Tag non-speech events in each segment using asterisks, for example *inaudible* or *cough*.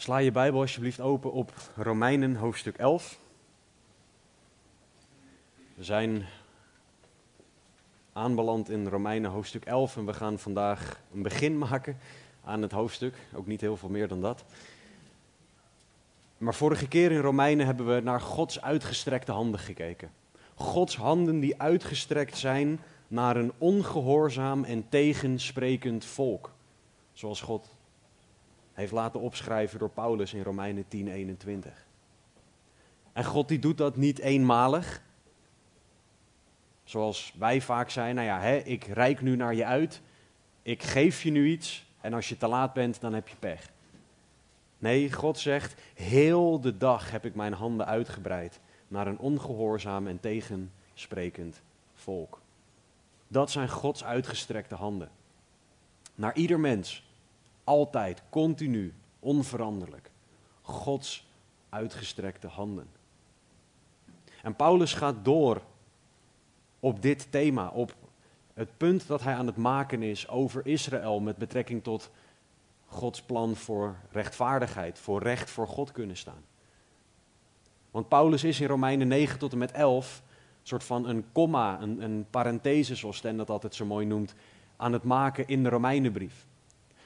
Sla je Bijbel alsjeblieft open op Romeinen hoofdstuk 11. We zijn aanbeland in Romeinen hoofdstuk 11 en we gaan vandaag een begin maken aan het hoofdstuk. Ook niet heel veel meer dan dat. Maar vorige keer in Romeinen hebben we naar Gods uitgestrekte handen gekeken. Gods handen die uitgestrekt zijn naar een ongehoorzaam en tegensprekend volk. Zoals God heeft laten opschrijven door Paulus in Romeinen 10:21. En God die doet dat niet eenmalig. Zoals wij vaak zijn, nou ja, hè, ik reik nu naar je uit, ik geef je nu iets en als je te laat bent, dan heb je pech. Nee, God zegt, heel de dag heb ik mijn handen uitgebreid naar een ongehoorzaam en tegensprekend volk. Dat zijn Gods uitgestrekte handen. Naar ieder mens, altijd, continu, onveranderlijk. Gods uitgestrekte handen. En Paulus gaat door op dit thema, op het punt dat hij aan het maken is over Israël met betrekking tot Gods plan voor rechtvaardigheid, voor recht voor God kunnen staan. Want Paulus is in Romeinen 9 tot en met 11 een soort van een komma, een, een parenthese, zoals Sten dat altijd zo mooi noemt, aan het maken in de Romeinenbrief.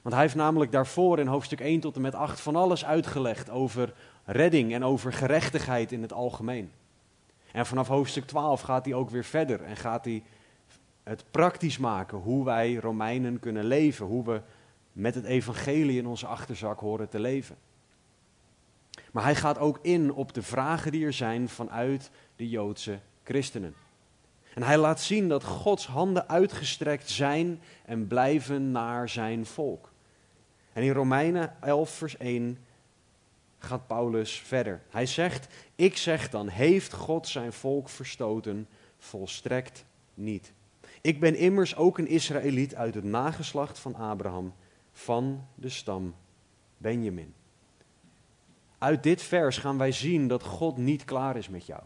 Want hij heeft namelijk daarvoor in hoofdstuk 1 tot en met 8 van alles uitgelegd over redding en over gerechtigheid in het algemeen. En vanaf hoofdstuk 12 gaat hij ook weer verder en gaat hij het praktisch maken hoe wij Romeinen kunnen leven, hoe we met het evangelie in onze achterzak horen te leven. Maar hij gaat ook in op de vragen die er zijn vanuit de Joodse christenen. En hij laat zien dat Gods handen uitgestrekt zijn en blijven naar zijn volk. En in Romeinen 11, vers 1 gaat Paulus verder. Hij zegt: Ik zeg dan, heeft God zijn volk verstoten? Volstrekt niet. Ik ben immers ook een Israëliet uit het nageslacht van Abraham, van de stam Benjamin. Uit dit vers gaan wij zien dat God niet klaar is met jou.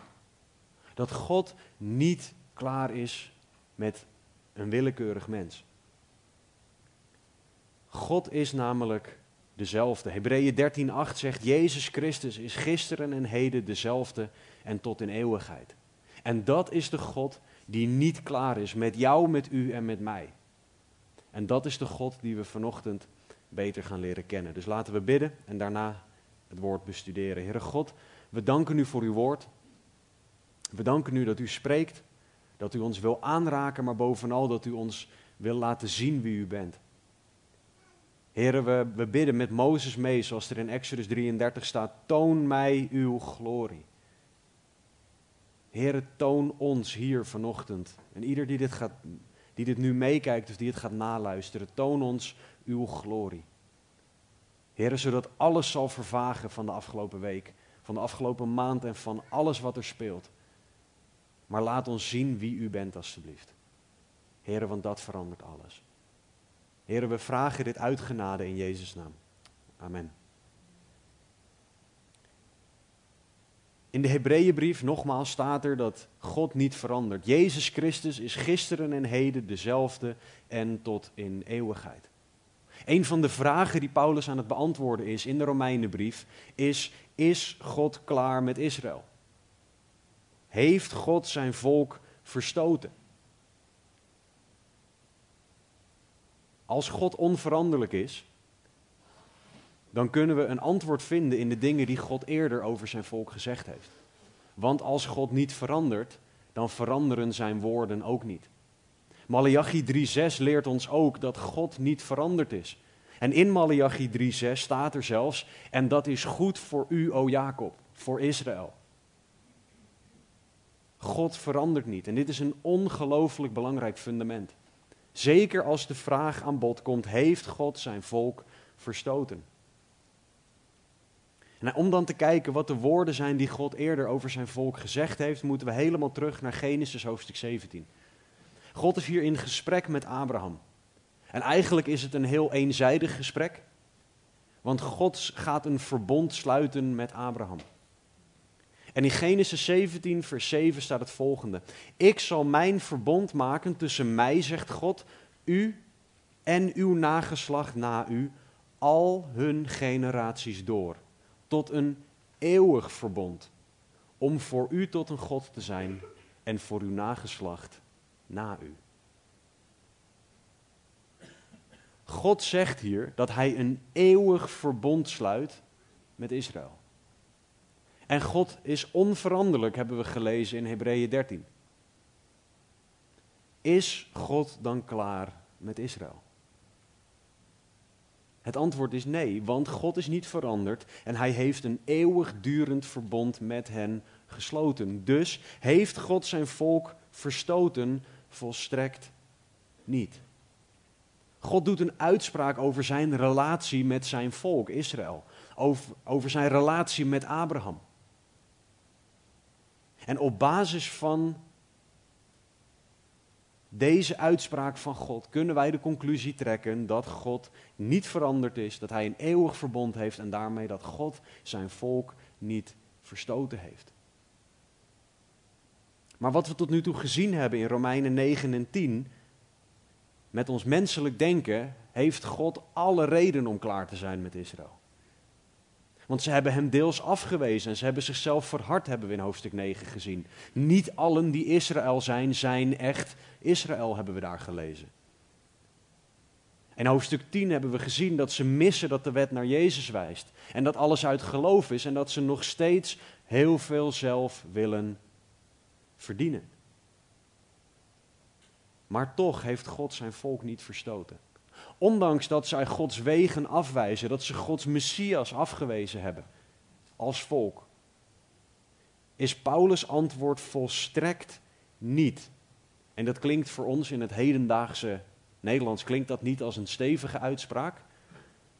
Dat God niet klaar is met een willekeurig mens. God is namelijk dezelfde. Hebreeën 13:8 zegt Jezus Christus is gisteren en heden dezelfde en tot in eeuwigheid. En dat is de God die niet klaar is met jou, met u en met mij. En dat is de God die we vanochtend beter gaan leren kennen. Dus laten we bidden en daarna het woord bestuderen. Heere God, we danken u voor uw woord. We danken u dat u spreekt, dat u ons wil aanraken, maar bovenal dat u ons wil laten zien wie u bent. Heren, we, bidden met Mozes mee, zoals er in Exodus 33 staat, toon mij uw glorie. Heren, toon ons hier vanochtend. En ieder die dit, gaat, die dit nu meekijkt of die het gaat naluisteren, toon ons uw glorie. Heren, zodat alles zal vervagen van de afgelopen week, van de afgelopen maand en van alles wat er speelt. Maar laat ons zien wie u bent, alstublieft. Heren, want dat verandert alles. Heren, we vragen dit uitgenade in Jezus' naam. Amen. In de Hebreeënbrief nogmaals staat er dat God niet verandert. Jezus Christus is gisteren en heden dezelfde en tot in eeuwigheid. Een van de vragen die Paulus aan het beantwoorden is in de Romeinenbrief is: Is God klaar met Israël? Heeft God zijn volk verstoten? Als God onveranderlijk is, dan kunnen we een antwoord vinden in de dingen die God eerder over zijn volk gezegd heeft. Want als God niet verandert, dan veranderen zijn woorden ook niet. Malachi 3:6 leert ons ook dat God niet veranderd is. En in Malachi 3:6 staat er zelfs: En dat is goed voor u, o Jacob, voor Israël. God verandert niet. En dit is een ongelooflijk belangrijk fundament. Zeker als de vraag aan bod komt: heeft God zijn volk verstoten? En om dan te kijken wat de woorden zijn die God eerder over zijn volk gezegd heeft, moeten we helemaal terug naar Genesis hoofdstuk 17. God is hier in gesprek met Abraham. En eigenlijk is het een heel eenzijdig gesprek, want God gaat een verbond sluiten met Abraham. En in Genesis 17, vers 7 staat het volgende: Ik zal mijn verbond maken tussen mij, zegt God, u en uw nageslacht na u, al hun generaties door, tot een eeuwig verbond, om voor u tot een God te zijn en voor uw nageslacht na u. God zegt hier dat hij een eeuwig verbond sluit met Israël. En God is onveranderlijk, hebben we gelezen in Hebreeën 13. Is God dan klaar met Israël? Het antwoord is nee, want God is niet veranderd en hij heeft een eeuwigdurend verbond met hen gesloten. Dus heeft God zijn volk verstoten? Volstrekt niet. God doet een uitspraak over zijn relatie met zijn volk, Israël. Over, over zijn relatie met Abraham. En op basis van deze uitspraak van God kunnen wij de conclusie trekken dat God niet veranderd is, dat Hij een eeuwig verbond heeft en daarmee dat God zijn volk niet verstoten heeft. Maar wat we tot nu toe gezien hebben in Romeinen 9 en 10, met ons menselijk denken, heeft God alle reden om klaar te zijn met Israël. Want ze hebben hem deels afgewezen en ze hebben zichzelf verhard, hebben we in hoofdstuk 9 gezien. Niet allen die Israël zijn, zijn echt Israël, hebben we daar gelezen. In hoofdstuk 10 hebben we gezien dat ze missen dat de wet naar Jezus wijst. En dat alles uit geloof is en dat ze nog steeds heel veel zelf willen verdienen. Maar toch heeft God zijn volk niet verstoten. Ondanks dat zij Gods wegen afwijzen, dat ze Gods Messias afgewezen hebben als volk, is Paulus' antwoord volstrekt niet. En dat klinkt voor ons in het hedendaagse Nederlands klinkt dat niet als een stevige uitspraak.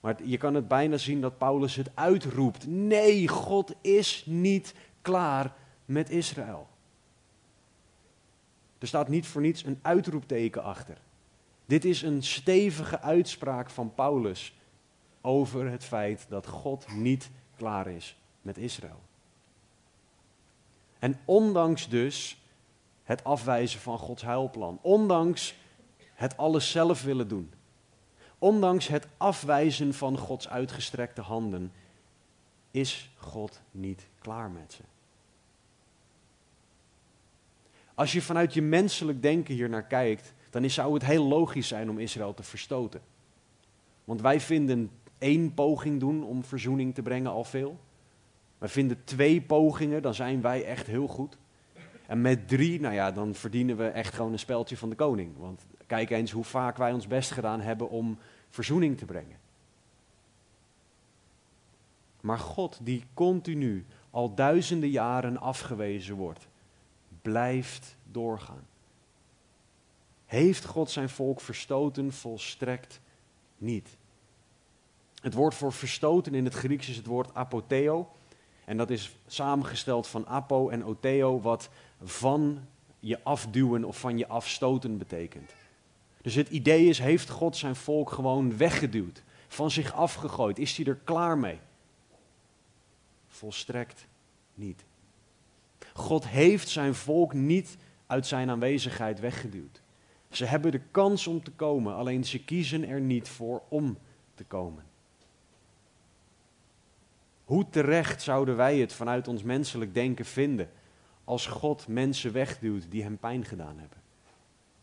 Maar je kan het bijna zien dat Paulus het uitroept. Nee, God is niet klaar met Israël. Er staat niet voor niets een uitroepteken achter. Dit is een stevige uitspraak van Paulus over het feit dat God niet klaar is met Israël. En ondanks dus het afwijzen van Gods heilplan, ondanks het alles zelf willen doen, ondanks het afwijzen van Gods uitgestrekte handen, is God niet klaar met ze. Als je vanuit je menselijk denken hier naar kijkt, dan zou het heel logisch zijn om Israël te verstoten. Want wij vinden één poging doen om verzoening te brengen al veel. Wij vinden twee pogingen, dan zijn wij echt heel goed. En met drie, nou ja, dan verdienen we echt gewoon een speldje van de koning. Want kijk eens hoe vaak wij ons best gedaan hebben om verzoening te brengen. Maar God, die continu al duizenden jaren afgewezen wordt, blijft doorgaan. Heeft God zijn volk verstoten? Volstrekt niet. Het woord voor verstoten in het Grieks is het woord apoteo. En dat is samengesteld van apo en oteo, wat van je afduwen of van je afstoten betekent. Dus het idee is, heeft God zijn volk gewoon weggeduwd, van zich afgegooid? Is hij er klaar mee? Volstrekt niet. God heeft zijn volk niet uit zijn aanwezigheid weggeduwd. Ze hebben de kans om te komen, alleen ze kiezen er niet voor om te komen. Hoe terecht zouden wij het vanuit ons menselijk denken vinden als God mensen wegduwt die hem pijn gedaan hebben?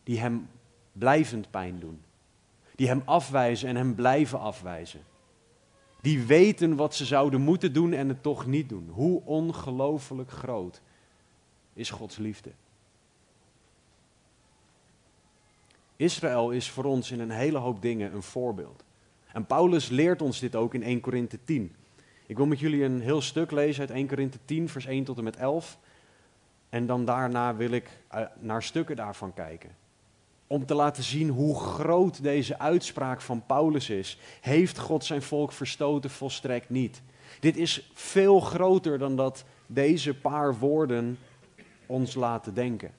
Die hem blijvend pijn doen. Die hem afwijzen en hem blijven afwijzen. Die weten wat ze zouden moeten doen en het toch niet doen. Hoe ongelooflijk groot is Gods liefde. Israël is voor ons in een hele hoop dingen een voorbeeld. En Paulus leert ons dit ook in 1 Korinthe 10. Ik wil met jullie een heel stuk lezen uit 1 Korinthe 10, vers 1 tot en met 11. En dan daarna wil ik eh, naar stukken daarvan kijken. om te laten zien hoe groot deze uitspraak van Paulus is. Heeft God zijn volk verstoten? Volstrekt niet. Dit is veel groter dan dat deze paar woorden ons laten denken.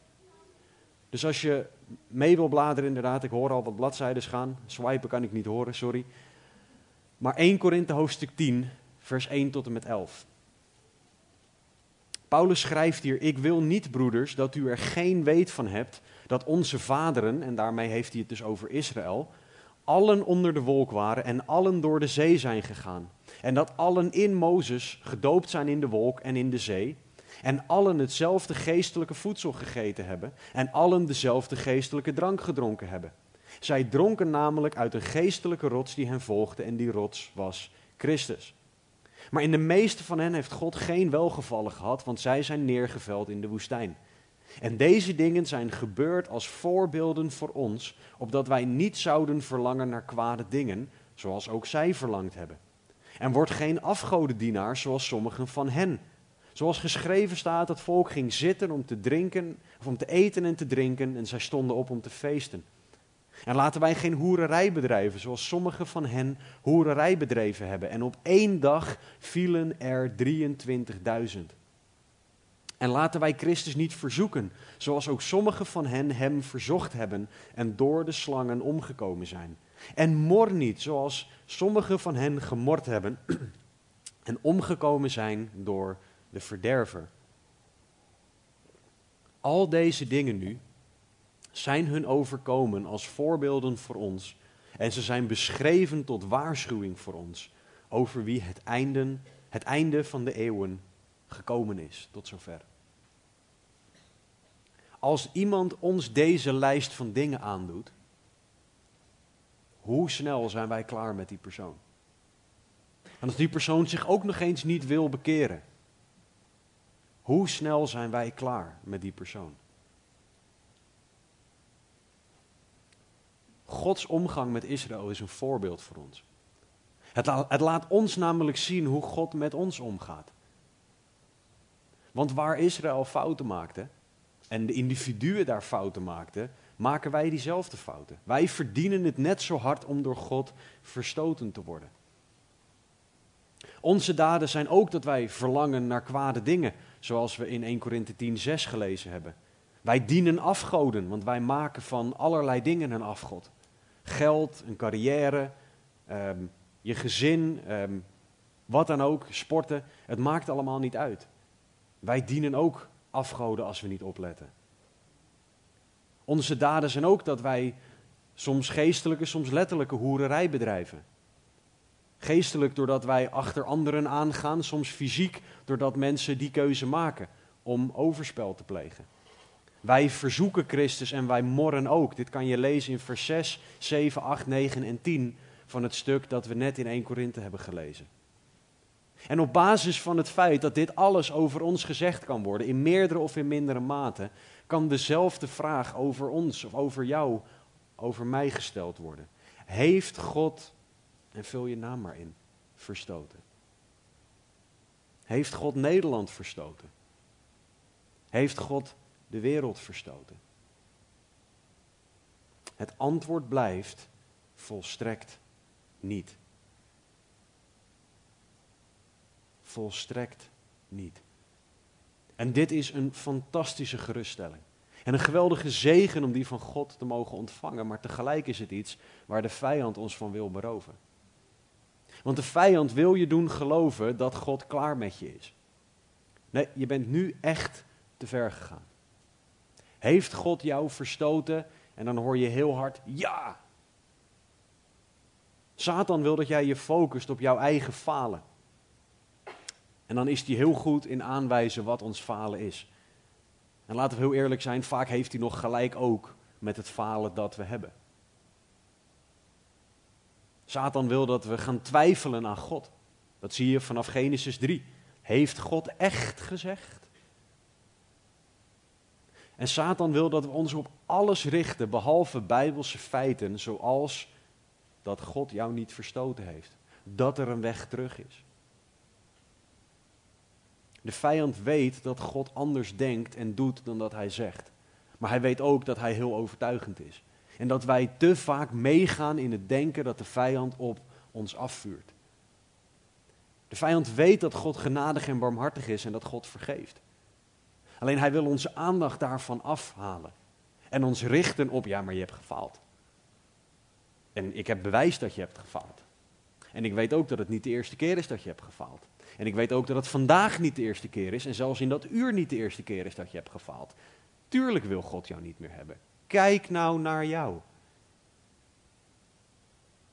Dus als je mee wil bladeren, inderdaad, ik hoor al wat bladzijden gaan. Swipen kan ik niet horen, sorry. Maar 1 Korinthe hoofdstuk 10, vers 1 tot en met 11. Paulus schrijft hier: Ik wil niet, broeders, dat u er geen weet van hebt dat onze vaderen, en daarmee heeft hij het dus over Israël, allen onder de wolk waren en allen door de zee zijn gegaan. En dat allen in Mozes gedoopt zijn in de wolk en in de zee. En allen hetzelfde geestelijke voedsel gegeten hebben. En allen dezelfde geestelijke drank gedronken hebben. Zij dronken namelijk uit een geestelijke rots die hen volgde. En die rots was Christus. Maar in de meeste van hen heeft God geen welgevallen gehad, want zij zijn neergeveld in de woestijn. En deze dingen zijn gebeurd als voorbeelden voor ons, opdat wij niet zouden verlangen naar kwade dingen, zoals ook zij verlangd hebben. En wordt geen afgodendienaar zoals sommigen van hen. Zoals geschreven staat, het volk ging zitten om te drinken, of om te eten en te drinken, en zij stonden op om te feesten. En laten wij geen hoererij bedrijven, zoals sommigen van hen hoererij bedreven hebben. En op één dag vielen er 23.000. En laten wij Christus niet verzoeken, zoals ook sommigen van hen hem verzocht hebben en door de slangen omgekomen zijn. En mor niet, zoals sommigen van hen gemord hebben *clears throat* en omgekomen zijn door de verderver. Al deze dingen nu zijn hun overkomen als voorbeelden voor ons en ze zijn beschreven tot waarschuwing voor ons over wie het einde, het einde van de eeuwen gekomen is. Tot zover. Als iemand ons deze lijst van dingen aandoet, hoe snel zijn wij klaar met die persoon? En als die persoon zich ook nog eens niet wil bekeren, hoe snel zijn wij klaar met die persoon? Gods omgang met Israël is een voorbeeld voor ons. Het, het laat ons namelijk zien hoe God met ons omgaat. Want waar Israël fouten maakte en de individuen daar fouten maakten, maken wij diezelfde fouten. Wij verdienen het net zo hard om door God verstoten te worden. Onze daden zijn ook dat wij verlangen naar kwade dingen, zoals we in 1 Korinthe 10, 6 gelezen hebben. Wij dienen afgoden, want wij maken van allerlei dingen een afgod. Geld, een carrière, ehm, je gezin, ehm, wat dan ook, sporten, het maakt allemaal niet uit. Wij dienen ook afgoden als we niet opletten. Onze daden zijn ook dat wij soms geestelijke, soms letterlijke hoererij bedrijven. Geestelijk doordat wij achter anderen aangaan, soms fysiek doordat mensen die keuze maken om overspel te plegen. Wij verzoeken Christus en wij morren ook. Dit kan je lezen in vers 6, 7, 8, 9 en 10 van het stuk dat we net in 1 Korinthe hebben gelezen. En op basis van het feit dat dit alles over ons gezegd kan worden, in meerdere of in mindere mate, kan dezelfde vraag over ons of over jou, over mij gesteld worden. Heeft God, en vul je naam maar in, verstoten? Heeft God Nederland verstoten? Heeft God de wereld verstoten? Het antwoord blijft volstrekt niet. Volstrekt niet. En dit is een fantastische geruststelling. En een geweldige zegen om die van God te mogen ontvangen. Maar tegelijk is het iets waar de vijand ons van wil beroven. Want de vijand wil je doen geloven dat God klaar met je is. Nee, je bent nu echt te ver gegaan. Heeft God jou verstoten? En dan hoor je heel hard ja. Satan wil dat jij je focust op jouw eigen falen. En dan is hij heel goed in aanwijzen wat ons falen is. En laten we heel eerlijk zijn, vaak heeft hij nog gelijk ook met het falen dat we hebben. Satan wil dat we gaan twijfelen aan God. Dat zie je vanaf Genesis 3. Heeft God echt gezegd? En Satan wil dat we ons op alles richten, behalve bijbelse feiten, zoals dat God jou niet verstoten heeft. Dat er een weg terug is. De vijand weet dat God anders denkt en doet dan dat hij zegt. Maar hij weet ook dat hij heel overtuigend is. En dat wij te vaak meegaan in het denken dat de vijand op ons afvuurt. De vijand weet dat God genadig en barmhartig is en dat God vergeeft. Alleen hij wil onze aandacht daarvan afhalen. En ons richten op, ja, maar je hebt gefaald. En ik heb bewijs dat je hebt gefaald. En ik weet ook dat het niet de eerste keer is dat je hebt gefaald. En ik weet ook dat het vandaag niet de eerste keer is en zelfs in dat uur niet de eerste keer is dat je hebt gefaald. Tuurlijk wil God jou niet meer hebben. Kijk nou naar jou.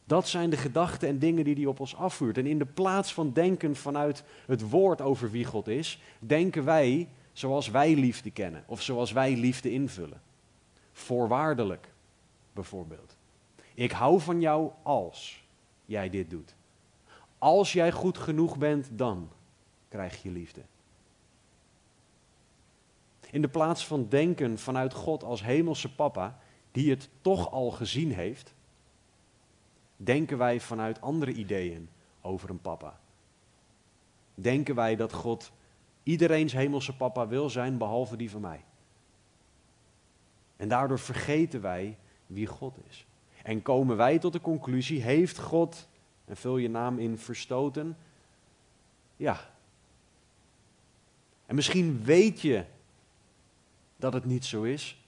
Dat zijn de gedachten en dingen die hij op ons afvuurt. En in de plaats van denken vanuit het woord over wie God is, denken wij zoals wij liefde kennen of zoals wij liefde invullen. Voorwaardelijk, bijvoorbeeld. Ik hou van jou als jij dit doet. Als jij goed genoeg bent, dan krijg je liefde. In de plaats van denken vanuit God als hemelse papa, die het toch al gezien heeft, denken wij vanuit andere ideeën over een papa. Denken wij dat God iedereen's hemelse papa wil zijn, behalve die van mij. En daardoor vergeten wij wie God is. En komen wij tot de conclusie, heeft God, en vul je naam in, verstoten? Ja. En misschien weet je dat het niet zo is,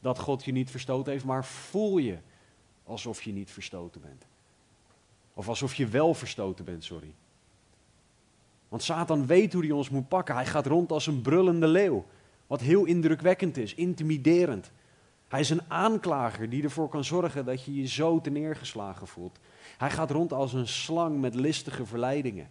dat God je niet verstoten heeft, maar voel je alsof je niet verstoten bent. Of alsof je wel verstoten bent, sorry. Want Satan weet hoe hij ons moet pakken. Hij gaat rond als een brullende leeuw. Wat heel indrukwekkend is, intimiderend. Hij is een aanklager die ervoor kan zorgen dat je je zo neergeslagen voelt. Hij gaat rond als een slang met listige verleidingen.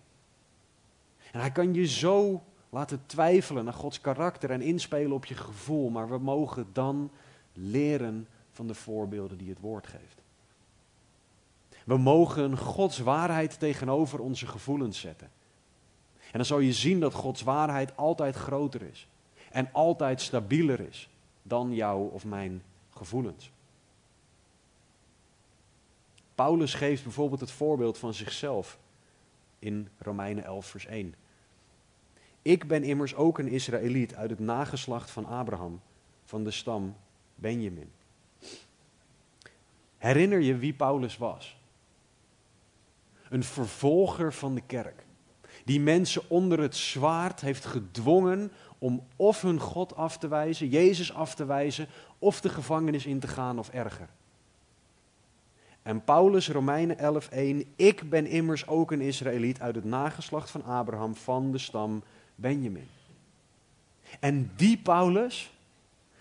En hij kan je zo laten twijfelen naar Gods karakter en inspelen op je gevoel. Maar we mogen dan leren van de voorbeelden die het woord geeft. We mogen Gods waarheid tegenover onze gevoelens zetten. En dan zal je zien dat Gods waarheid altijd groter is. En altijd stabieler is dan jouw of mijn gevoelens. Paulus geeft bijvoorbeeld het voorbeeld van zichzelf in Romeinen 11, vers 1. Ik ben immers ook een Israëliet uit het nageslacht van Abraham, van de stam Benjamin. Herinner je wie Paulus was? Een vervolger van de kerk. Die mensen onder het zwaard heeft gedwongen om of hun God af te wijzen, Jezus af te wijzen, of de gevangenis in te gaan of erger. En Paulus, Romeinen 11:1, ik ben immers ook een Israëliet uit het nageslacht van Abraham van de stam Benjamin. En die Paulus,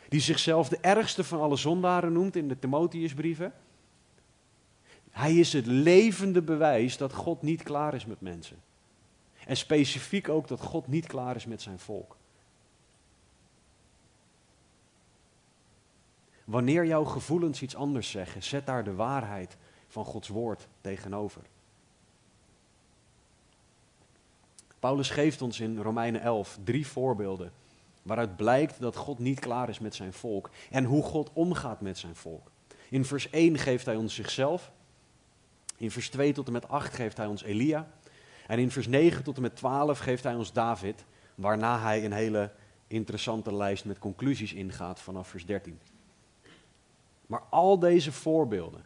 die zichzelf de ergste van alle zondaren noemt in de Timotheusbrieven, hij is het levende bewijs dat God niet klaar is met mensen. En specifiek ook dat God niet klaar is met zijn volk. Wanneer jouw gevoelens iets anders zeggen, zet daar de waarheid van Gods woord tegenover. Paulus geeft ons in Romeinen 11 drie voorbeelden waaruit blijkt dat God niet klaar is met zijn volk en hoe God omgaat met zijn volk. In vers 1 geeft hij ons zichzelf. In vers 2 tot en met 8 geeft hij ons Elia. En in vers 9 tot en met 12 geeft hij ons David, waarna hij een hele interessante lijst met conclusies ingaat vanaf vers 13. Maar al deze voorbeelden,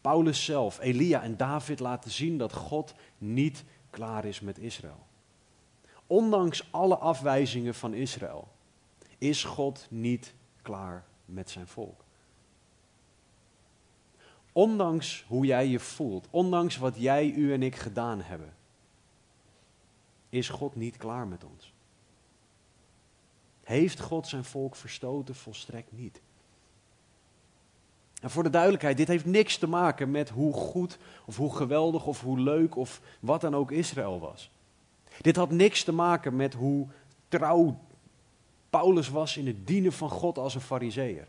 Paulus zelf, Elia en David laten zien dat God niet klaar is met Israël. Ondanks alle afwijzingen van Israël is God niet klaar met zijn volk. Ondanks hoe jij je voelt, ondanks wat jij, u en ik gedaan hebben, is God niet klaar met ons. Heeft God zijn volk verstoten? Volstrekt niet. En voor de duidelijkheid, dit heeft niks te maken met hoe goed of hoe geweldig of hoe leuk of wat dan ook Israël was. Dit had niks te maken met hoe trouw Paulus was in het dienen van God als een fariseer.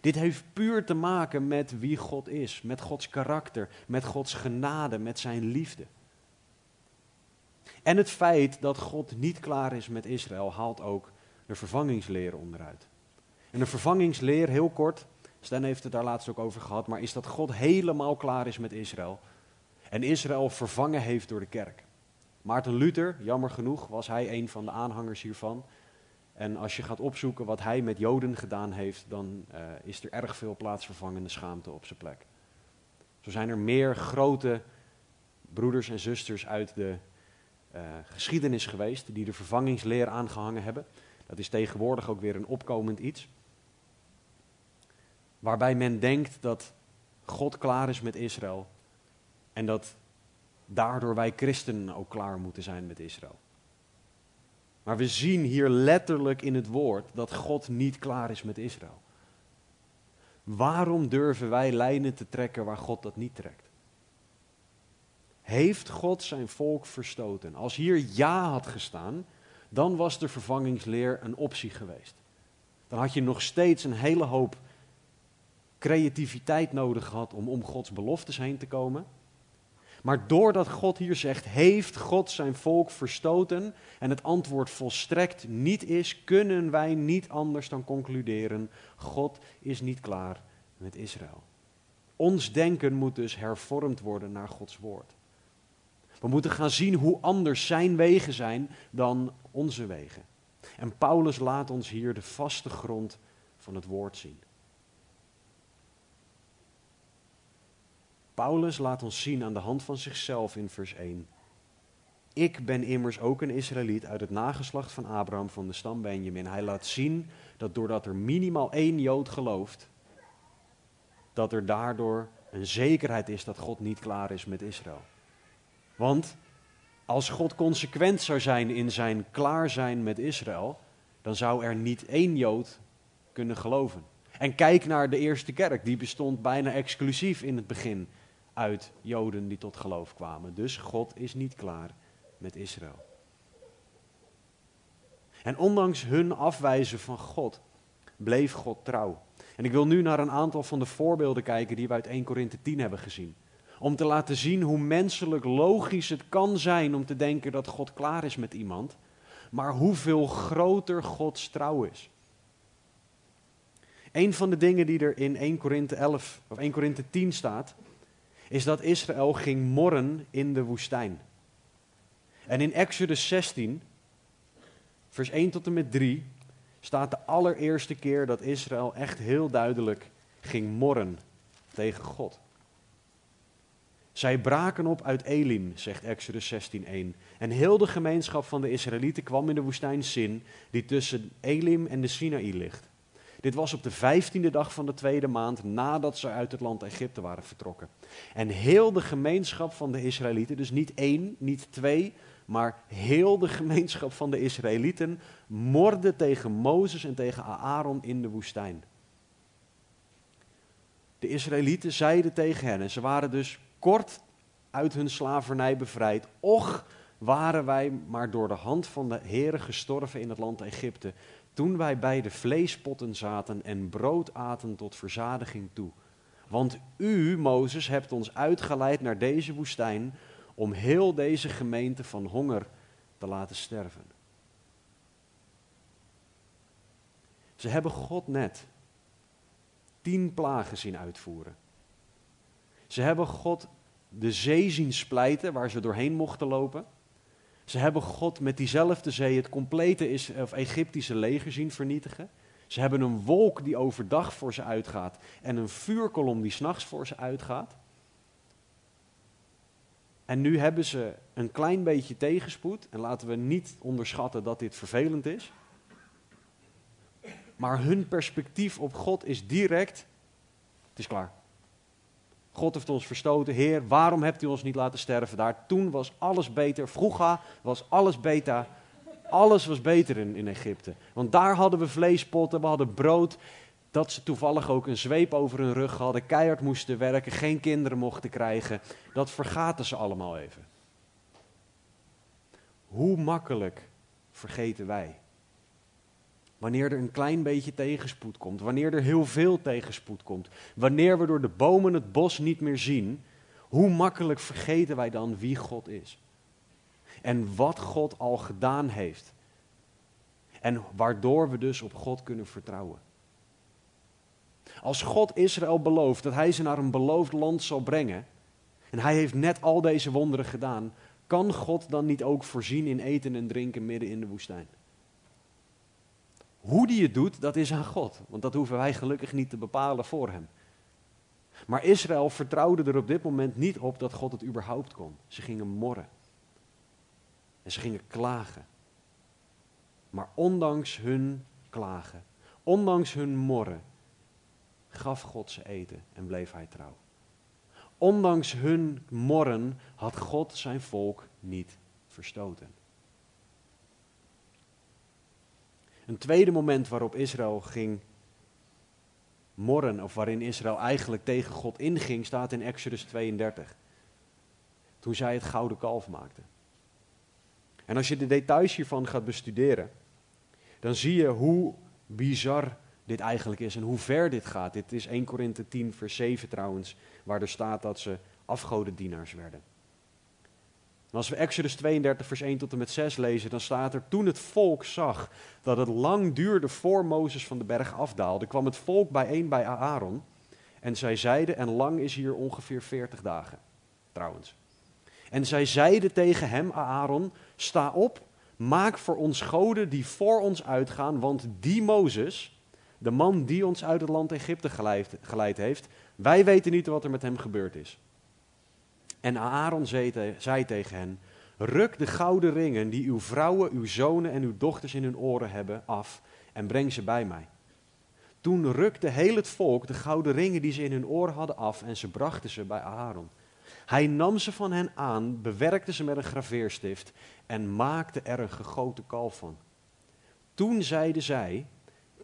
Dit heeft puur te maken met wie God is, met Gods karakter, met Gods genade, met zijn liefde. En het feit dat God niet klaar is met Israël haalt ook de vervangingsleer onderuit. En de vervangingsleer, heel kort, Stan heeft het daar laatst ook over gehad, maar is dat God helemaal klaar is met Israël. En Israël vervangen heeft door de kerk. Maarten Luther, jammer genoeg, was hij een van de aanhangers hiervan. En als je gaat opzoeken wat hij met Joden gedaan heeft, dan uh, is er erg veel plaatsvervangende schaamte op zijn plek. Zo zijn er meer grote broeders en zusters uit de uh, geschiedenis geweest die de vervangingsleer aangehangen hebben. Dat is tegenwoordig ook weer een opkomend iets. Waarbij men denkt dat God klaar is met Israël en dat daardoor wij christenen ook klaar moeten zijn met Israël. Maar we zien hier letterlijk in het woord dat God niet klaar is met Israël. Waarom durven wij lijnen te trekken waar God dat niet trekt? Heeft God zijn volk verstoten? Als hier ja had gestaan, dan was de vervangingsleer een optie geweest. Dan had je nog steeds een hele hoop creativiteit nodig gehad om om Gods beloftes heen te komen. Maar doordat God hier zegt, heeft God zijn volk verstoten en het antwoord volstrekt niet is, kunnen wij niet anders dan concluderen, God is niet klaar met Israël. Ons denken moet dus hervormd worden naar Gods woord. We moeten gaan zien hoe anders zijn wegen zijn dan onze wegen. En Paulus laat ons hier de vaste grond van het woord zien. Paulus laat ons zien aan de hand van zichzelf in vers 1. Ik ben immers ook een Israëliet uit het nageslacht van Abraham van de stam Benjamin. Hij laat zien dat doordat er minimaal één Jood gelooft, dat er daardoor een zekerheid is dat God niet klaar is met Israël. Want als God consequent zou zijn in zijn klaar zijn met Israël, dan zou er niet één Jood kunnen geloven. En kijk naar de eerste kerk, die bestond bijna exclusief in het begin uit Joden die tot geloof kwamen. Dus God is niet klaar met Israël. En ondanks hun afwijzen van God, bleef God trouw. En ik wil nu naar een aantal van de voorbeelden kijken die we uit 1 Korinthe 10 hebben gezien. Om te laten zien hoe menselijk logisch het kan zijn om te denken dat God klaar is met iemand, maar hoeveel groter Gods trouw is. Een van de dingen die er in 1 Korinthe 11 of 1 Korinthe 10 staat, is dat Israël ging morren in de woestijn. En in Exodus 16, vers 1 tot en met 3, staat de allereerste keer dat Israël echt heel duidelijk ging morren tegen God. Zij braken op uit Elim, zegt Exodus 16:1. En heel de gemeenschap van de Israëlieten kwam in de woestijn Sin, die tussen Elim en de Sinaï ligt. Dit was op de vijftiende dag van de tweede maand nadat ze uit het land Egypte waren vertrokken. En heel de gemeenschap van de Israëlieten, dus niet één, niet twee, maar heel de gemeenschap van de Israëlieten morde tegen Mozes en tegen Aaron in de woestijn. De Israëlieten zeiden tegen hen, en ze waren dus kort uit hun slavernij bevrijd. Och, waren wij maar door de hand van de Heere gestorven in het land Egypte, toen wij bij de vleespotten zaten en brood aten tot verzadiging toe. Want u, Mozes, hebt ons uitgeleid naar deze woestijn om heel deze gemeente van honger te laten sterven. Ze hebben God net tien plagen zien uitvoeren. Ze hebben God de zee zien splijten waar ze doorheen mochten lopen. Ze hebben God met diezelfde zee het complete of Egyptische leger zien vernietigen. Ze hebben een wolk die overdag voor ze uitgaat en een vuurkolom die s'nachts voor ze uitgaat. En nu hebben ze een klein beetje tegenspoed. En laten we niet onderschatten dat dit vervelend is. Maar hun perspectief op God is direct: het is klaar. God heeft ons verstoten. Heer, waarom hebt u ons niet laten sterven daar? Toen was alles beter. Vroeger was alles beter. Alles was beter in, in Egypte. Want daar hadden we vleespotten, we hadden brood. Dat ze toevallig ook een zweep over hun rug hadden, keihard moesten werken, geen kinderen mochten krijgen. Dat vergaten ze allemaal even. Hoe makkelijk vergeten wij? Wanneer er een klein beetje tegenspoed komt, wanneer er heel veel tegenspoed komt, wanneer we door de bomen het bos niet meer zien, hoe makkelijk vergeten wij dan wie God is? En wat God al gedaan heeft. En waardoor we dus op God kunnen vertrouwen. Als God Israël belooft dat hij ze naar een beloofd land zal brengen, en hij heeft net al deze wonderen gedaan, kan God dan niet ook voorzien in eten en drinken midden in de woestijn? Hoe die het doet, dat is aan God. Want dat hoeven wij gelukkig niet te bepalen voor hem. Maar Israël vertrouwde er op dit moment niet op dat God het überhaupt kon. Ze gingen morren. En ze gingen klagen. Maar ondanks hun klagen, ondanks hun morren, gaf God ze eten en bleef hij trouw. Ondanks hun morren had God zijn volk niet verstoten. Een tweede moment waarop Israël ging morren, of waarin Israël eigenlijk tegen God inging, staat in Exodus 32. Toen zij het gouden kalf maakten. En als je de details hiervan gaat bestuderen, dan zie je hoe bizar dit eigenlijk is en hoe ver dit gaat. Dit is 1 Korinthe 10, vers 7 trouwens, waar er staat dat ze afgodendienaars werden. En als we Exodus 32, vers 1 tot en met 6 lezen, dan staat er: Toen het volk zag dat het lang duurde voor Mozes van de berg afdaalde, kwam het volk bijeen bij Aaron. En zij zeiden, en lang is hier ongeveer 40 dagen, trouwens. En zij zeiden tegen hem, Aaron, sta op, maak voor ons goden die voor ons uitgaan, want die Mozes, de man die ons uit het land Egypte geleid, geleid heeft, wij weten niet wat er met hem gebeurd is. En Aaron zei tegen hen, ruk de gouden ringen die uw vrouwen, uw zonen en uw dochters in hun oren hebben af en breng ze bij mij. Toen rukte heel het volk de gouden ringen die ze in hun oren hadden af en ze brachten ze bij Aaron. Hij nam ze van hen aan, bewerkte ze met een graveerstift en maakte er een gegoten kalf van. Toen zeiden zij,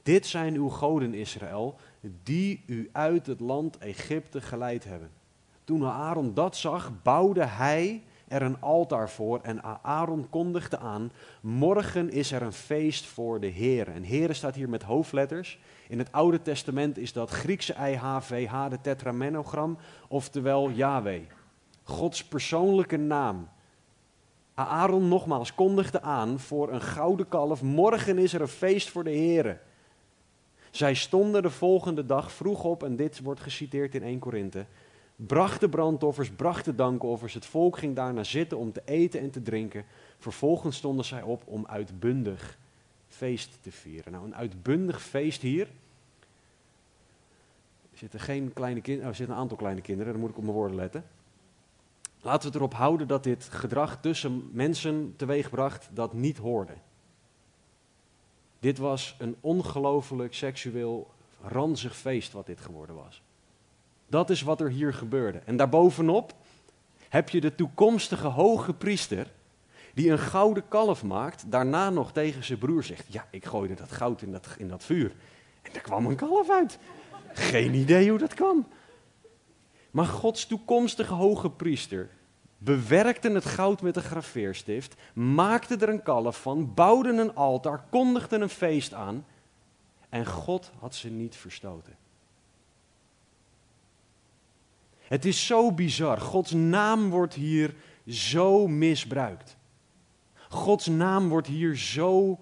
dit zijn uw goden Israël, die u uit het land Egypte geleid hebben. Toen Aaron dat zag, bouwde hij er een altaar voor en Aaron kondigde aan, morgen is er een feest voor de Heer. En Heer staat hier met hoofdletters. In het Oude Testament is dat Griekse IHVH, de tetramenogram, oftewel Yahweh. Gods persoonlijke naam. Aaron nogmaals kondigde aan voor een gouden kalf, morgen is er een feest voor de Heer. Zij stonden de volgende dag vroeg op, en dit wordt geciteerd in 1 Korinthe, brachten brandoffers, brachten dankoffers. Het volk ging daarna zitten om te eten en te drinken. Vervolgens stonden zij op om uitbundig feest te vieren. Nou, een uitbundig feest hier. Er zitten, geen kleine kind, oh, er zitten een aantal kleine kinderen, dan moet ik op mijn woorden letten. Laten we erop houden dat dit gedrag tussen mensen teweegbracht dat niet hoorde. Dit was een ongelooflijk seksueel ranzig feest wat dit geworden was. Dat is wat er hier gebeurde. En daarbovenop heb je de toekomstige hoge priester die een gouden kalf maakt, daarna nog tegen zijn broer zegt, ja, ik gooide dat goud in dat, in dat vuur. En er kwam een kalf uit. Geen idee hoe dat kwam. Maar Gods toekomstige hoge priester bewerkte het goud met een graveerstift, maakte er een kalf van, bouwde een altaar, kondigde een feest aan en God had ze niet verstoten. Het is zo bizar. Gods naam wordt hier zo misbruikt. Gods naam wordt hier zo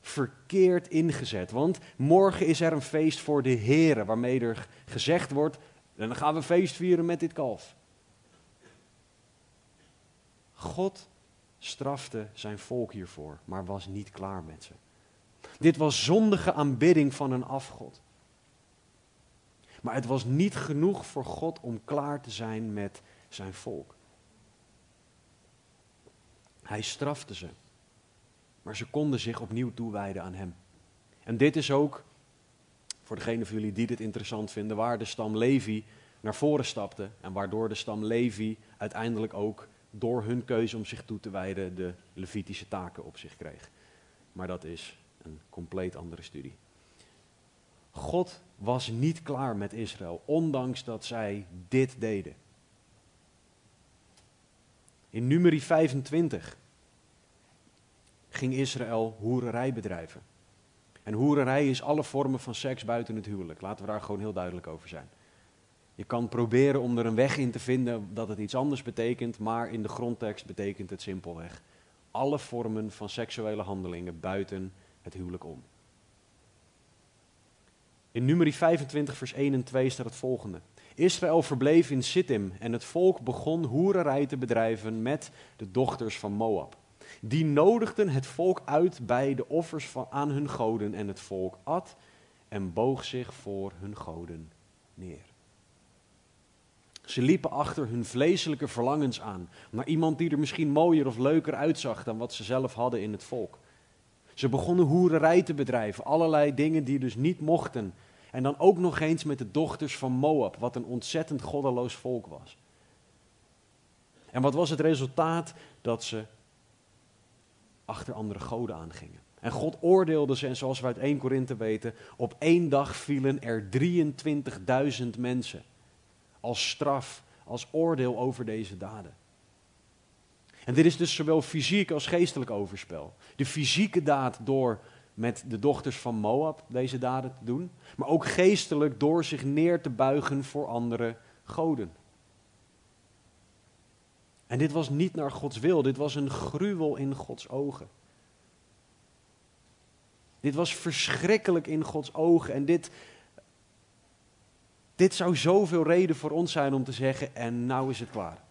verkeerd ingezet. Want morgen is er een feest voor de Heer, waarmee er gezegd wordt: dan gaan we feest vieren met dit kalf. God strafte zijn volk hiervoor, maar was niet klaar met ze. Dit was zondige aanbidding van een afgod. Maar het was niet genoeg voor God om klaar te zijn met zijn volk. Hij strafte ze, maar ze konden zich opnieuw toewijden aan hem. En dit is ook, voor degenen van jullie die dit interessant vinden, waar de stam Levi naar voren stapte en waardoor de stam Levi uiteindelijk ook door hun keuze om zich toe te wijden de Levitische taken op zich kreeg. Maar dat is een compleet andere studie. God was niet klaar met Israël, ondanks dat zij dit deden. In numeri 25 ging Israël hoererij bedrijven. En hoererij is alle vormen van seks buiten het huwelijk. Laten we daar gewoon heel duidelijk over zijn. Je kan proberen om er een weg in te vinden dat het iets anders betekent, maar in de grondtekst betekent het simpelweg alle vormen van seksuele handelingen buiten het huwelijk om. In nummer 25, vers 1 en 2 staat het volgende. Israël verbleef in Sittim en het volk begon hoererij te bedrijven met de dochters van Moab. Die nodigden het volk uit bij de offers van, aan hun goden en het volk at en boog zich voor hun goden neer. Ze liepen achter hun vleeselijke verlangens aan, naar iemand die er misschien mooier of leuker uitzag dan wat ze zelf hadden in het volk. Ze begonnen hoererij te bedrijven, allerlei dingen die dus niet mochten. En dan ook nog eens met de dochters van Moab, wat een ontzettend goddeloos volk was. En wat was het resultaat? Dat ze achter andere goden aangingen. En God oordeelde ze, en zoals we uit 1 Korinthe weten, op één dag vielen er 23.000 mensen. Als straf, als oordeel over deze daden. En dit is dus zowel fysiek als geestelijk overspel. De fysieke daad door met de dochters van Moab deze daden te doen, maar ook geestelijk door zich neer te buigen voor andere goden. En dit was niet naar Gods wil, dit was een gruwel in Gods ogen. Dit was verschrikkelijk in Gods ogen en dit, dit zou zoveel reden voor ons zijn om te zeggen, en nou is het klaar.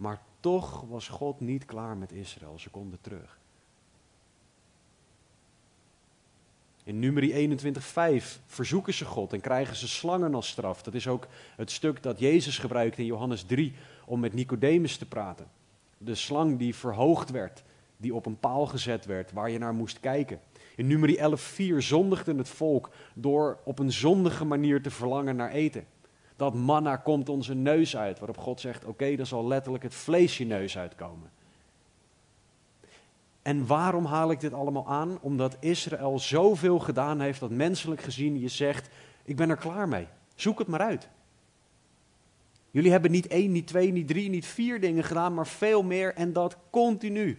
Maar toch was God niet klaar met Israël, ze konden terug. In numeri 21:5 verzoeken ze God en krijgen ze slangen als straf. Dat is ook het stuk dat Jezus gebruikt in Johannes 3 om met Nicodemus te praten. De slang die verhoogd werd, die op een paal gezet werd, waar je naar moest kijken. In numeri 11:4 zondigde het volk door op een zondige manier te verlangen naar eten. Dat manna komt onze neus uit, waarop God zegt: Oké, dan zal letterlijk het vlees je neus uitkomen. En waarom haal ik dit allemaal aan? Omdat Israël zoveel gedaan heeft dat menselijk gezien je zegt: Ik ben er klaar mee. Zoek het maar uit. Jullie hebben niet één, niet twee, niet drie, niet vier dingen gedaan, maar veel meer en dat continu.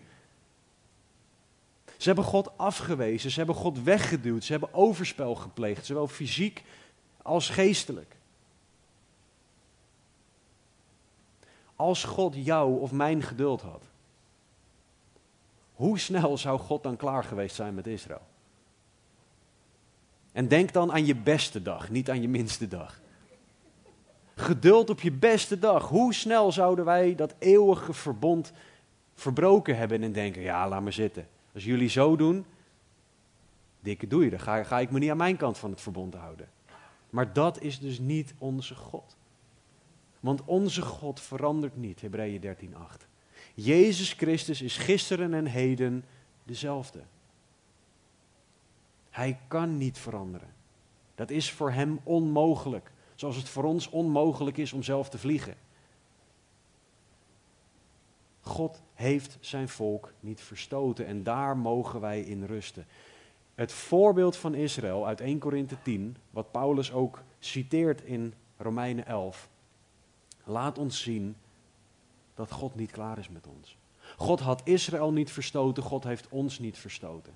Ze hebben God afgewezen, ze hebben God weggeduwd, ze hebben overspel gepleegd, zowel fysiek als geestelijk. Als God jou of mijn geduld had, hoe snel zou God dan klaar geweest zijn met Israël? En denk dan aan je beste dag, niet aan je minste dag. Geduld op je beste dag. Hoe snel zouden wij dat eeuwige verbond verbroken hebben en denken: ja, laat maar zitten. Als jullie zo doen, dikke doei, dan ga, ga ik me niet aan mijn kant van het verbond houden. Maar dat is dus niet onze God. Want onze God verandert niet, Hebreeën 13:8. Jezus Christus is gisteren en heden dezelfde. Hij kan niet veranderen. Dat is voor hem onmogelijk, zoals het voor ons onmogelijk is om zelf te vliegen. God heeft zijn volk niet verstoten en daar mogen wij in rusten. Het voorbeeld van Israël uit 1 Korinthe 10, wat Paulus ook citeert in Romeinen 11, laat ons zien dat God niet klaar is met ons. God had Israël niet verstoten, God heeft ons niet verstoten.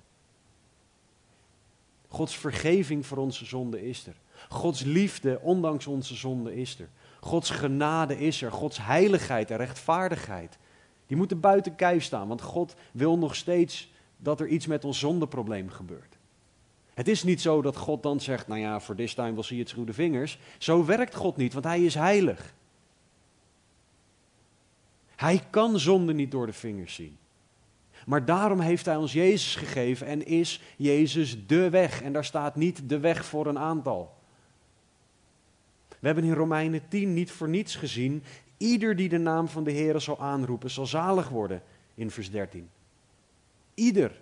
Gods vergeving voor onze zonde is er. Gods liefde, ondanks onze zonde, is er. Gods genade is er. Gods heiligheid en rechtvaardigheid. Die moeten buiten kijf staan, want God wil nog steeds dat er iets met ons zondeprobleem gebeurt. Het is niet zo dat God dan zegt, nou ja, voor this time will see through the vingers. Zo werkt God niet, want hij is heilig. Hij kan zonde niet door de vingers zien. Maar daarom heeft hij ons Jezus gegeven en is Jezus de weg. En daar staat niet de weg voor een aantal. We hebben in Romeinen 10 niet voor niets gezien. Ieder die de naam van de Heer zal aanroepen, zal zalig worden. In vers 13. Ieder.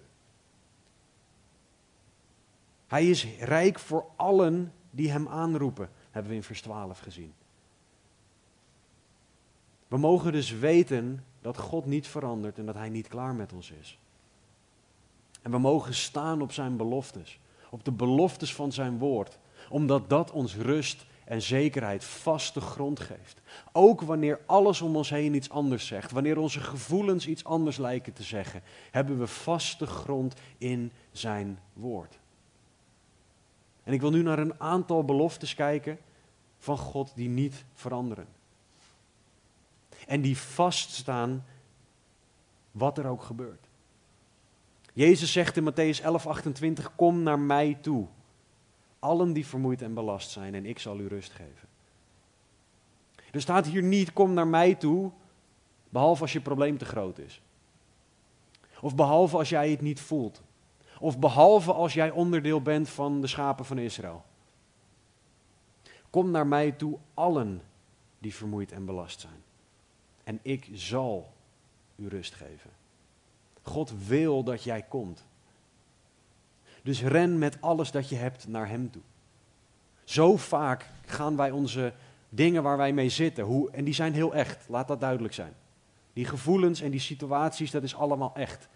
Hij is rijk voor allen die hem aanroepen, hebben we in vers 12 gezien. We mogen dus weten dat God niet verandert en dat Hij niet klaar met ons is. En we mogen staan op Zijn beloftes, op de beloftes van Zijn woord, omdat dat ons rust en zekerheid vaste grond geeft. Ook wanneer alles om ons heen iets anders zegt, wanneer onze gevoelens iets anders lijken te zeggen, hebben we vaste grond in Zijn woord. En ik wil nu naar een aantal beloftes kijken van God die niet veranderen en die vaststaan wat er ook gebeurt. Jezus zegt in Matthäus 11:28: Kom naar mij toe, allen die vermoeid en belast zijn, en ik zal u rust geven. Er staat hier niet: Kom naar mij toe, Behalve als je probleem te groot is. Of behalve als jij het niet voelt. Of behalve als jij onderdeel bent van de schapen van Israël. Kom naar mij toe, allen die vermoeid en belast zijn. En ik zal u rust geven. God wil dat jij komt. Dus ren met alles dat je hebt naar Hem toe. Zo vaak gaan wij onze dingen waar wij mee zitten, hoe, en die zijn heel echt, laat dat duidelijk zijn. Die gevoelens en die situaties, dat is allemaal echt.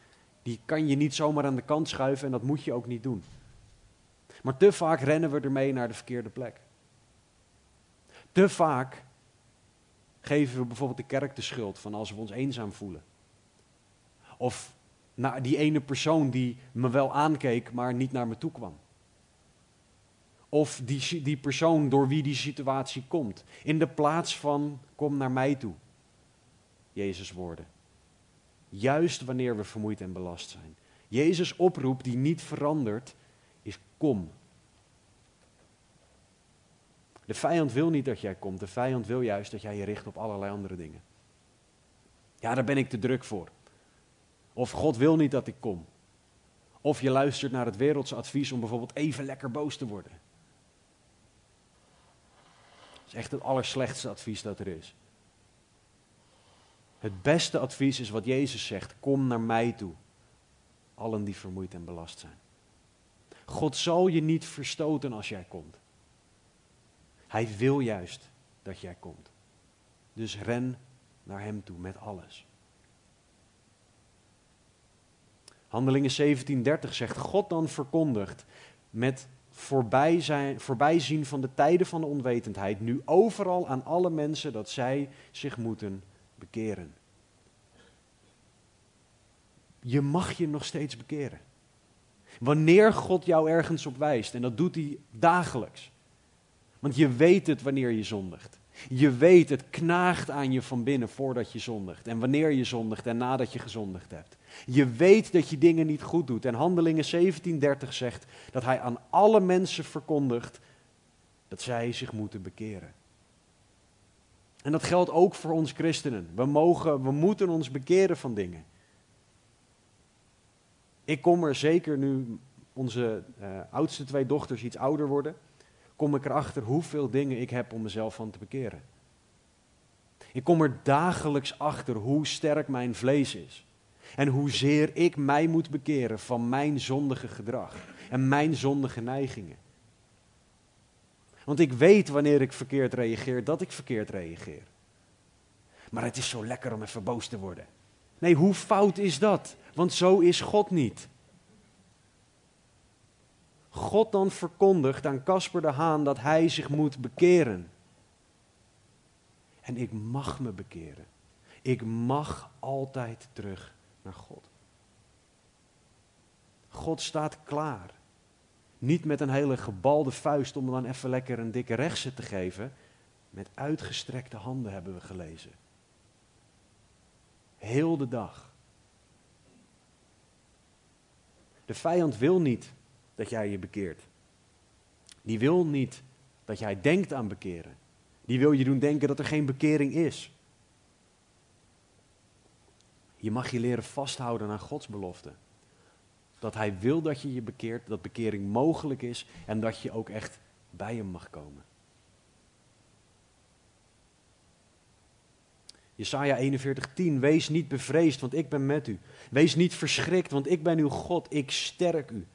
Die kan je niet zomaar aan de kant schuiven en dat moet je ook niet doen. Maar te vaak rennen we ermee naar de verkeerde plek. Te vaak geven we bijvoorbeeld de kerk de schuld van als we ons eenzaam voelen. Of naar die ene persoon die me wel aankeek, maar niet naar me toe kwam. Of die, die persoon door wie die situatie komt. In de plaats van kom naar mij toe. Jezus woorden. Juist wanneer we vermoeid en belast zijn. Jezus oproep die niet verandert is kom. De vijand wil niet dat jij komt. De vijand wil juist dat jij je richt op allerlei andere dingen. Ja, daar ben ik te druk voor. Of God wil niet dat ik kom. Of je luistert naar het wereldse advies om bijvoorbeeld even lekker boos te worden. Dat is echt het allerslechtste advies dat er is. Het beste advies is wat Jezus zegt: kom naar mij toe, allen die vermoeid en belast zijn. God zal je niet verstoten als jij komt. Hij wil juist dat jij komt. Dus ren naar Hem toe met alles. Handelingen 17:30 zegt, God dan verkondigt met voorbij zijn, voorbijzien van de tijden van de onwetendheid, nu overal aan alle mensen dat zij zich moeten bekeren. Je mag je nog steeds bekeren. Wanneer God jou ergens op wijst, en dat doet hij dagelijks. Want je weet het wanneer je zondigt. Je weet, het knaagt aan je van binnen voordat je zondigt. En wanneer je zondigt en nadat je gezondigd hebt. Je weet dat je dingen niet goed doet. En Handelingen 17:30 zegt dat hij aan alle mensen verkondigt dat zij zich moeten bekeren. En dat geldt ook voor ons christenen. We, mogen, we moeten ons bekeren van dingen. Ik kom er zeker nu onze uh, oudste twee dochters iets ouder worden, kom ik erachter hoeveel dingen ik heb om mezelf van te bekeren. Ik kom er dagelijks achter hoe sterk mijn vlees is. En hoezeer ik mij moet bekeren van mijn zondige gedrag en mijn zondige neigingen. Want ik weet wanneer ik verkeerd reageer, dat ik verkeerd reageer. Maar het is zo lekker om even boos te worden. Nee, hoe fout is dat? Want zo is God niet. God dan verkondigt aan Casper de Haan dat hij zich moet bekeren. En ik mag me bekeren. Ik mag altijd terug naar God. God staat klaar. Niet met een hele gebalde vuist om dan even lekker een dikke rechtse te geven. Met uitgestrekte handen hebben we gelezen. Heel de dag. De vijand wil niet dat jij je bekeert. Die wil niet dat jij denkt aan bekeren. Die wil je doen denken dat er geen bekering is. Je mag je leren vasthouden aan Gods belofte. Dat Hij wil dat je je bekeert, dat bekering mogelijk is en dat je ook echt bij Hem mag komen. Jesaja 41:10 Wees niet bevreesd, want ik ben met u. Wees niet verschrikt, want ik ben uw God. Ik sterk u.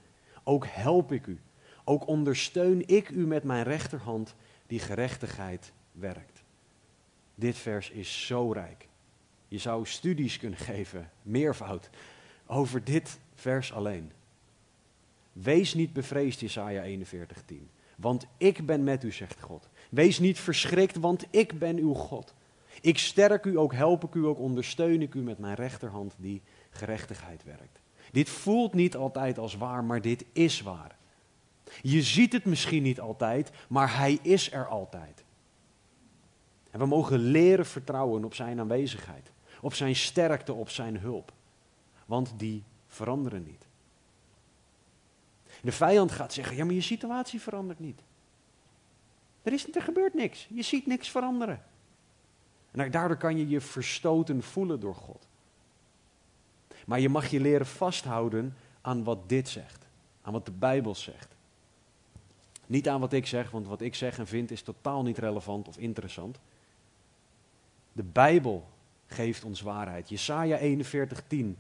Ook help ik u. Ook ondersteun ik u met mijn rechterhand die gerechtigheid werkt. Dit vers is zo rijk. Je zou studies kunnen geven, meervoud, over dit vers alleen. Wees niet bevreesd, Jesaja 41:10. Want ik ben met u, zegt God. Wees niet verschrikt, want ik ben uw God. Ik sterk u, ook help ik u, ook ondersteun ik u met mijn rechterhand die gerechtigheid werkt. Dit voelt niet altijd als waar, maar dit is waar. Je ziet het misschien niet altijd, maar hij is er altijd. En we mogen leren vertrouwen op zijn aanwezigheid, op zijn sterkte, op zijn hulp. Want die veranderen niet. De vijand gaat zeggen: ja, maar je situatie verandert niet. Er, is, gebeurt niks. Je ziet niks veranderen. En daardoor kan je je verstoten voelen door God. Maar je mag je leren vasthouden aan wat dit zegt. Aan wat de Bijbel zegt. Niet aan wat ik zeg, want wat ik zeg en vind is totaal niet relevant of interessant. De Bijbel geeft ons waarheid. Jesaja 41:10.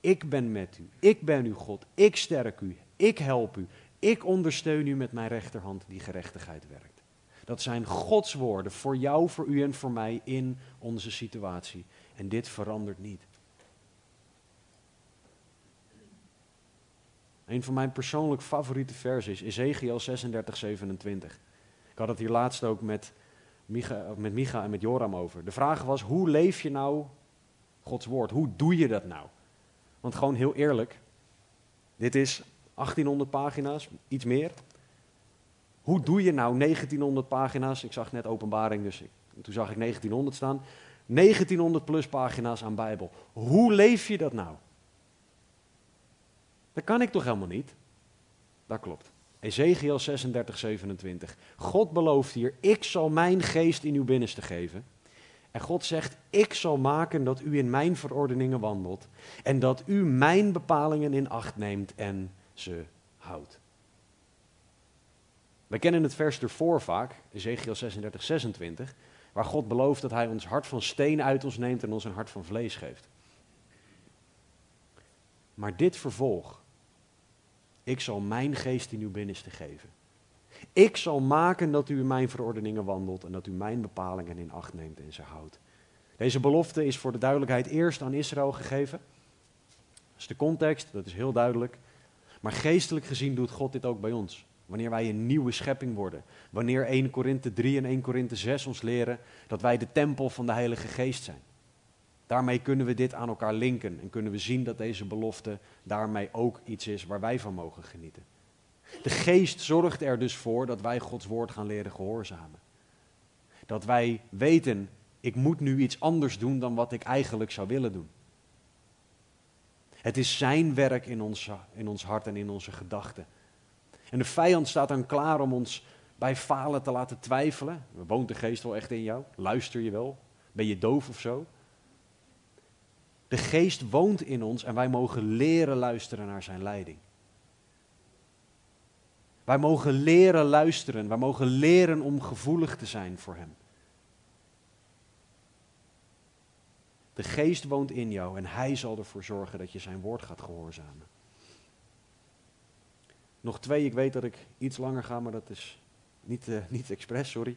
Ik ben met u. Ik ben uw God. Ik sterk u. Ik help u. Ik ondersteun u met mijn rechterhand die gerechtigheid werkt. Dat zijn Gods woorden voor jou, voor u en voor mij in onze situatie. En dit verandert niet. Een van mijn persoonlijk favoriete versen is Ezekiel 36, 27. Ik had het hier laatst ook met Micha, met Micha en met Joram over. De vraag was, hoe leef je nou Gods woord? Hoe doe je dat nou? Want gewoon heel eerlijk, dit is 1800 pagina's, iets meer. Hoe doe je nou 1900 pagina's? Ik zag net openbaring, dus ik, toen zag ik 1900 staan. 1900 plus pagina's aan Bijbel. Hoe leef je dat nou? Dat kan ik toch helemaal niet? Dat klopt. Ezekiel 36, 27. God belooft hier, ik zal mijn geest in uw binnenste geven. En God zegt, ik zal maken dat u in mijn verordeningen wandelt. En dat u mijn bepalingen in acht neemt en ze houdt. We kennen het vers ervoor vaak, Ezekiel 36, 26, waar God belooft dat hij ons hart van steen uit ons neemt en ons een hart van vlees geeft. Maar dit vervolg, ik zal mijn geest in uw binnenste geven. Ik zal maken dat u in mijn verordeningen wandelt en dat u mijn bepalingen in acht neemt en ze houdt. Deze belofte is voor de duidelijkheid eerst aan Israël gegeven. Dat is de context, dat is heel duidelijk. Maar geestelijk gezien doet God dit ook bij ons. Wanneer wij een nieuwe schepping worden. Wanneer 1 Korinthe 3 en 1 Korinthe 6 ons leren dat wij de tempel van de Heilige Geest zijn. Daarmee kunnen we dit aan elkaar linken en kunnen we zien dat deze belofte daarmee ook iets is waar wij van mogen genieten. De geest zorgt er dus voor dat wij Gods woord gaan leren gehoorzamen. Dat wij weten, ik moet nu iets anders doen dan wat ik eigenlijk zou willen doen. Het is zijn werk in ons, in ons hart en in onze gedachten. En de vijand staat dan klaar om ons bij falen te laten twijfelen. Woont de geest wel echt in jou? Luister je wel? Ben je doof of zo? De geest woont in ons en wij mogen leren luisteren naar zijn leiding. Wij mogen leren luisteren, wij mogen leren om gevoelig te zijn voor hem. De geest woont in jou en hij zal ervoor zorgen dat je zijn woord gaat gehoorzamen. Nog twee, ik weet dat ik iets langer ga, maar dat is niet, uh, niet expres, sorry.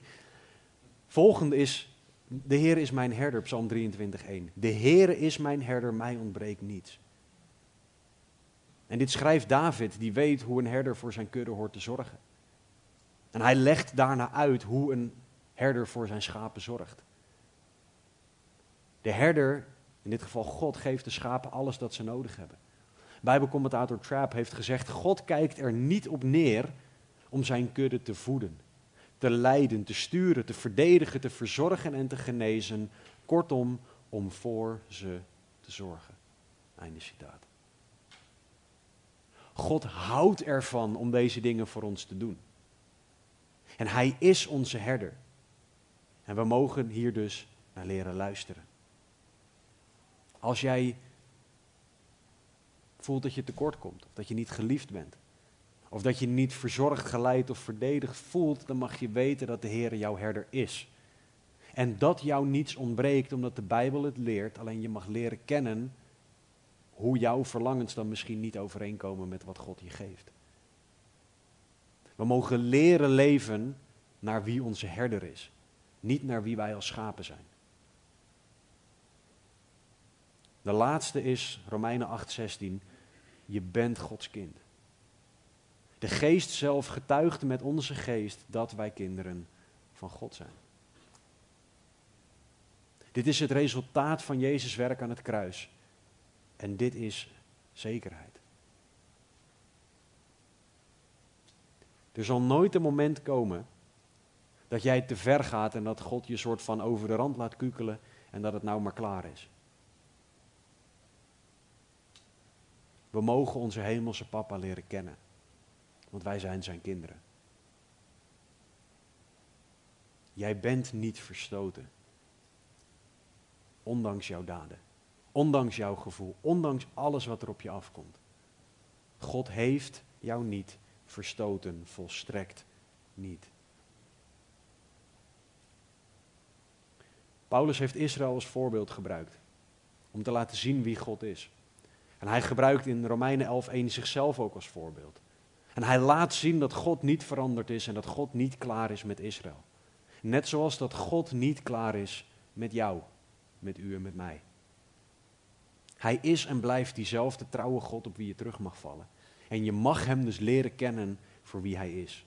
Volgende is de Heer is mijn herder, Psalm 23:1. De Heer is mijn herder, mij ontbreekt niets. En dit schrijft David, die weet hoe een herder voor zijn kudde hoort te zorgen. En hij legt daarna uit hoe een herder voor zijn schapen zorgt. De herder, in dit geval God, geeft de schapen alles dat ze nodig hebben. Bijbelcommentator Trapp heeft gezegd: God kijkt er niet op neer om zijn kudde te voeden te leiden, te sturen, te verdedigen, te verzorgen en te genezen. Kortom, om voor ze te zorgen. Einde citaat. God houdt ervan om deze dingen voor ons te doen. En Hij is onze herder. En we mogen hier dus naar leren luisteren. Als jij voelt dat je tekort komt, of dat je niet geliefd bent, of dat je niet verzorgd, geleid of verdedigd voelt, dan mag je weten dat de Heer jouw herder is. En dat jou niets ontbreekt omdat de Bijbel het leert, alleen je mag leren kennen hoe jouw verlangens dan misschien niet overeenkomen met wat God je geeft. We mogen leren leven naar wie onze herder is, niet naar wie wij als schapen zijn. De laatste is Romeinen 8:16. Je bent Gods kind. De geest zelf getuigt met onze geest dat wij kinderen van God zijn. Dit is het resultaat van Jezus' werk aan het kruis. En dit is zekerheid. Er zal nooit een moment komen dat jij te ver gaat en dat God je soort van over de rand laat kukelen en dat het nou maar klaar is. We mogen onze hemelse papa leren kennen want wij zijn zijn kinderen. Jij bent niet verstoten. ondanks jouw daden, ondanks jouw gevoel, ondanks alles wat er op je afkomt. God heeft jou niet verstoten, volstrekt niet. Paulus heeft Israël als voorbeeld gebruikt om te laten zien wie God is. En hij gebruikt in Romeinen 11:1 zichzelf ook als voorbeeld. En hij laat zien dat God niet veranderd is en dat God niet klaar is met Israël. Net zoals dat God niet klaar is met jou, met u en met mij. Hij is en blijft diezelfde trouwe God op wie je terug mag vallen. En je mag hem dus leren kennen voor wie hij is.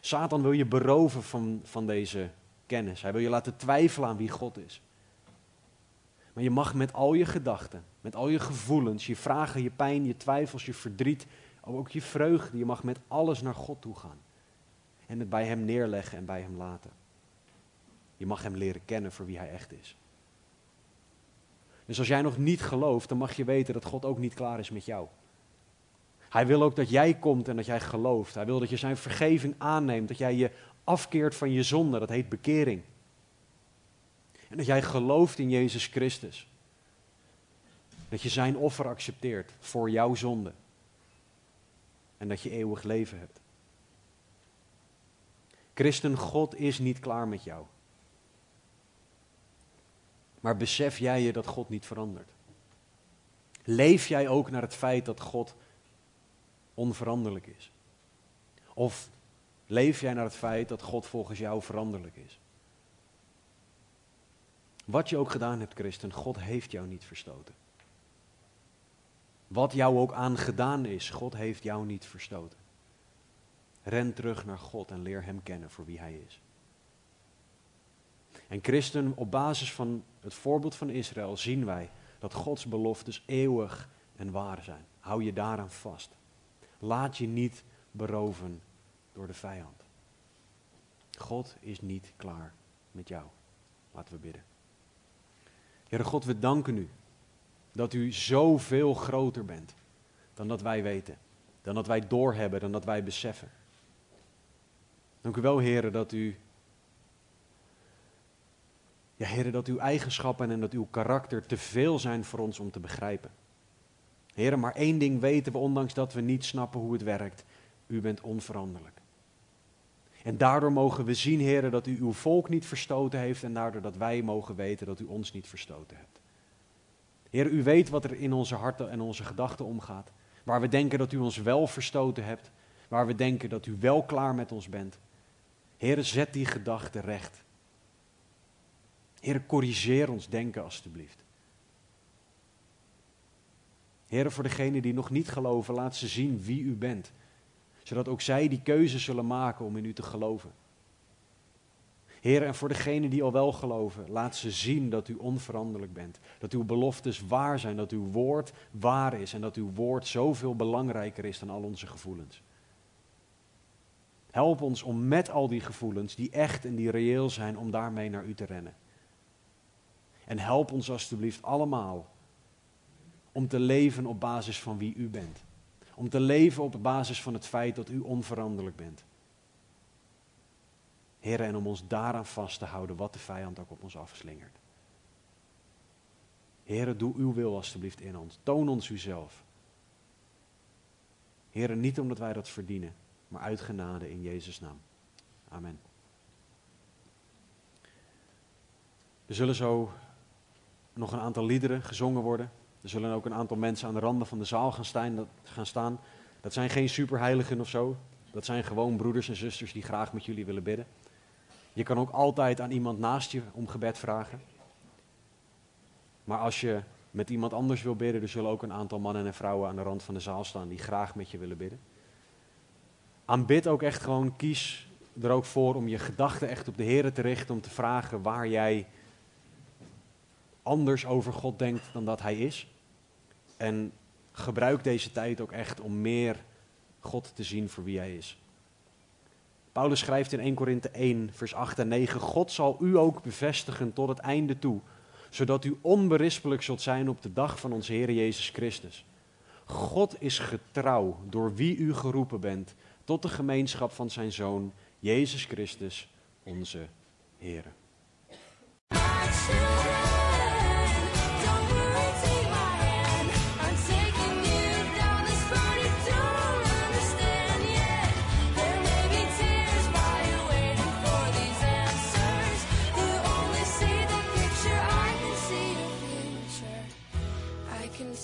Satan wil je beroven van, van deze kennis. Hij wil je laten twijfelen aan wie God is. Maar je mag met al je gedachten, met al je gevoelens, je vragen, je pijn, je twijfels, je verdriet, ook je vreugde, je mag met alles naar God toe gaan. En het bij Hem neerleggen en bij Hem laten. Je mag Hem leren kennen voor wie Hij echt is. Dus als jij nog niet gelooft, dan mag je weten dat God ook niet klaar is met jou. Hij wil ook dat jij komt en dat jij gelooft. Hij wil dat je zijn vergeving aanneemt, dat jij je afkeert van je zonde, dat heet bekering. En dat jij gelooft in Jezus Christus. Dat je zijn offer accepteert voor jouw zonde. En dat je eeuwig leven hebt. Christen, God is niet klaar met jou. Maar besef jij je dat God niet verandert? Leef jij ook naar het feit dat God onveranderlijk is? Of leef jij naar het feit dat God volgens jou veranderlijk is? Wat je ook gedaan hebt, christen, God heeft jou niet verstoten. Wat jou ook aangedaan is, God heeft jou niet verstoten. Ren terug naar God en leer Hem kennen voor wie Hij is. En christen, op basis van het voorbeeld van Israël zien wij dat Gods beloftes eeuwig en waar zijn. Hou je daaraan vast. Laat je niet beroven door de vijand. God is niet klaar met jou. Laten we bidden. Heere God, we danken u dat u zoveel groter bent dan dat wij weten, dan dat wij doorhebben, dan dat wij beseffen. Dank u wel, Heere, dat u, ja, Heere, dat uw eigenschappen en dat uw karakter te veel zijn voor ons om te begrijpen. Heere, maar één ding weten we, ondanks dat we niet snappen hoe het werkt. U bent onveranderlijk. En daardoor mogen we zien, heren, dat u uw volk niet verstoten heeft en daardoor dat wij mogen weten dat u ons niet verstoten hebt. Heer, u weet wat er in onze harten en onze gedachten omgaat. Waar we denken dat u ons wel verstoten hebt. Waar we denken dat u wel klaar met ons bent. Heer, zet die gedachten recht. Heer, corrigeer ons denken alstublieft. Heer, voor degenen die nog niet geloven, laat ze zien wie u bent zodat ook zij die keuze zullen maken om in u te geloven. Heer, en voor degenen die al wel geloven, laat ze zien dat u onveranderlijk bent. Dat uw beloftes waar zijn, dat uw woord waar is en dat uw woord zoveel belangrijker is dan al onze gevoelens. Help ons om met al die gevoelens, die echt en die reëel zijn, om daarmee naar u te rennen. En help ons alstublieft allemaal om te leven op basis van wie u bent. Om te leven op basis van het feit dat u onveranderlijk bent. Heer, en om ons daaraan vast te houden wat de vijand ook op ons afslingert. Heer, doe uw wil alstublieft in ons. Toon ons uzelf. Heer, niet omdat wij dat verdienen, maar uit genade in Jezus' naam. Amen. Er zullen zo nog een aantal liederen gezongen worden. Er zullen ook een aantal mensen aan de randen van de zaal gaan staan. dat zijn geen superheiligen of zo. Dat zijn gewoon broeders en zusters die graag met jullie willen bidden. Je kan ook altijd aan iemand naast je om gebed vragen. Maar als je met iemand anders wil bidden, er zullen ook een aantal mannen en vrouwen aan de rand van de zaal staan die graag met je willen bidden. Aanbid ook echt gewoon, kies er ook voor om je gedachten echt op de Heer te richten, om te vragen waar jij anders over God denkt dan dat Hij is. En gebruik deze tijd ook echt om meer God te zien voor wie Hij is. Paulus schrijft in 1 Korinthe 1, vers 8 en 9: God zal u ook bevestigen tot het einde toe, zodat u onberispelijk zult zijn op de dag van onze Heer Jezus Christus. God is getrouw door wie u geroepen bent tot de gemeenschap van zijn Zoon, Jezus Christus, onze Heer.